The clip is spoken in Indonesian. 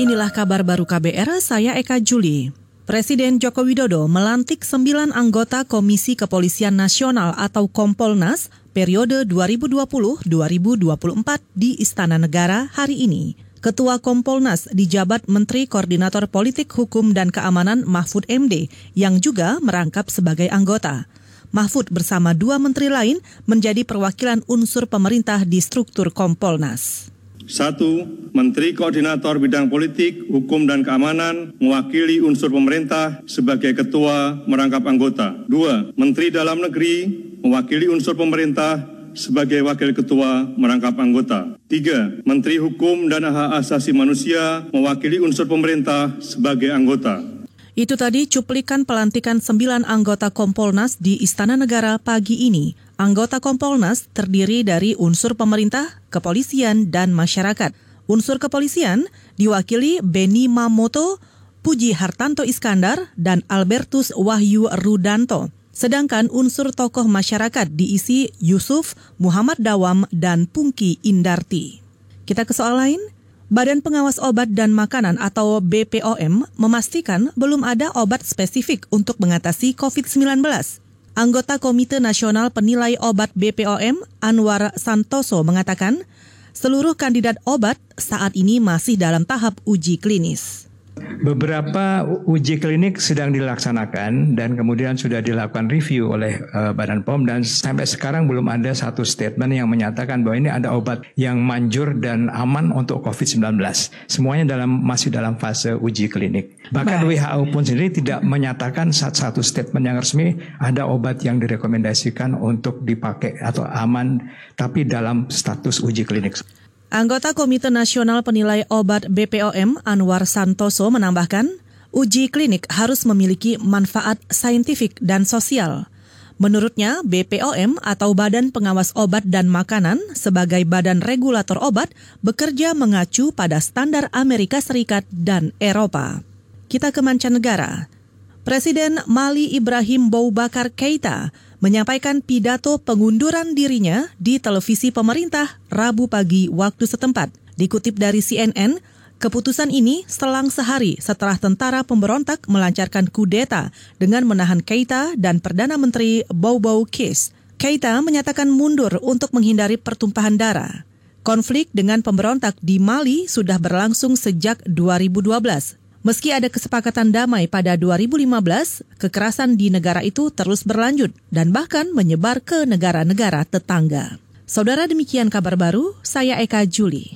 Inilah kabar baru KBR, saya Eka Juli. Presiden Joko Widodo melantik sembilan anggota Komisi Kepolisian Nasional atau Kompolnas periode 2020-2024 di Istana Negara hari ini. Ketua Kompolnas dijabat Menteri Koordinator Politik Hukum dan Keamanan Mahfud MD yang juga merangkap sebagai anggota. Mahfud bersama dua menteri lain menjadi perwakilan unsur pemerintah di struktur Kompolnas. Satu, Menteri Koordinator Bidang Politik, Hukum dan Keamanan mewakili unsur pemerintah sebagai ketua merangkap anggota. Dua, Menteri Dalam Negeri mewakili unsur pemerintah sebagai wakil ketua merangkap anggota. Tiga, Menteri Hukum dan Hak Asasi Manusia mewakili unsur pemerintah sebagai anggota. Itu tadi cuplikan pelantikan sembilan anggota Kompolnas di Istana Negara pagi ini. Anggota Kompolnas terdiri dari unsur pemerintah, kepolisian, dan masyarakat. Unsur kepolisian diwakili Beni Mamoto, Puji Hartanto Iskandar, dan Albertus Wahyu Rudanto. Sedangkan unsur tokoh masyarakat diisi Yusuf, Muhammad Dawam, dan Pungki Indarti. Kita ke soal lain. Badan Pengawas Obat dan Makanan atau BPOM memastikan belum ada obat spesifik untuk mengatasi COVID-19. Anggota Komite Nasional Penilai Obat BPOM, Anwar Santoso, mengatakan seluruh kandidat obat saat ini masih dalam tahap uji klinis. Beberapa uji klinik sedang dilaksanakan dan kemudian sudah dilakukan review oleh uh, Badan POM dan sampai sekarang belum ada satu statement yang menyatakan bahwa ini ada obat yang manjur dan aman untuk COVID-19. Semuanya dalam masih dalam fase uji klinik. Bahkan Baik. WHO pun sendiri tidak menyatakan satu statement yang resmi ada obat yang direkomendasikan untuk dipakai atau aman tapi dalam status uji klinik. Anggota Komite Nasional Penilai Obat BPOM Anwar Santoso menambahkan, uji klinik harus memiliki manfaat saintifik dan sosial. Menurutnya, BPOM atau Badan Pengawas Obat dan Makanan sebagai badan regulator obat bekerja mengacu pada standar Amerika Serikat dan Eropa. Kita ke mancanegara. Presiden Mali Ibrahim Boubacar Keita menyampaikan pidato pengunduran dirinya di televisi pemerintah Rabu pagi waktu setempat. Dikutip dari CNN, keputusan ini selang sehari setelah tentara pemberontak melancarkan kudeta dengan menahan Keita dan Perdana Menteri Boubou Kis. Keita menyatakan mundur untuk menghindari pertumpahan darah. Konflik dengan pemberontak di Mali sudah berlangsung sejak 2012. Meski ada kesepakatan damai pada 2015, kekerasan di negara itu terus berlanjut dan bahkan menyebar ke negara-negara tetangga. Saudara demikian kabar baru, saya Eka Juli.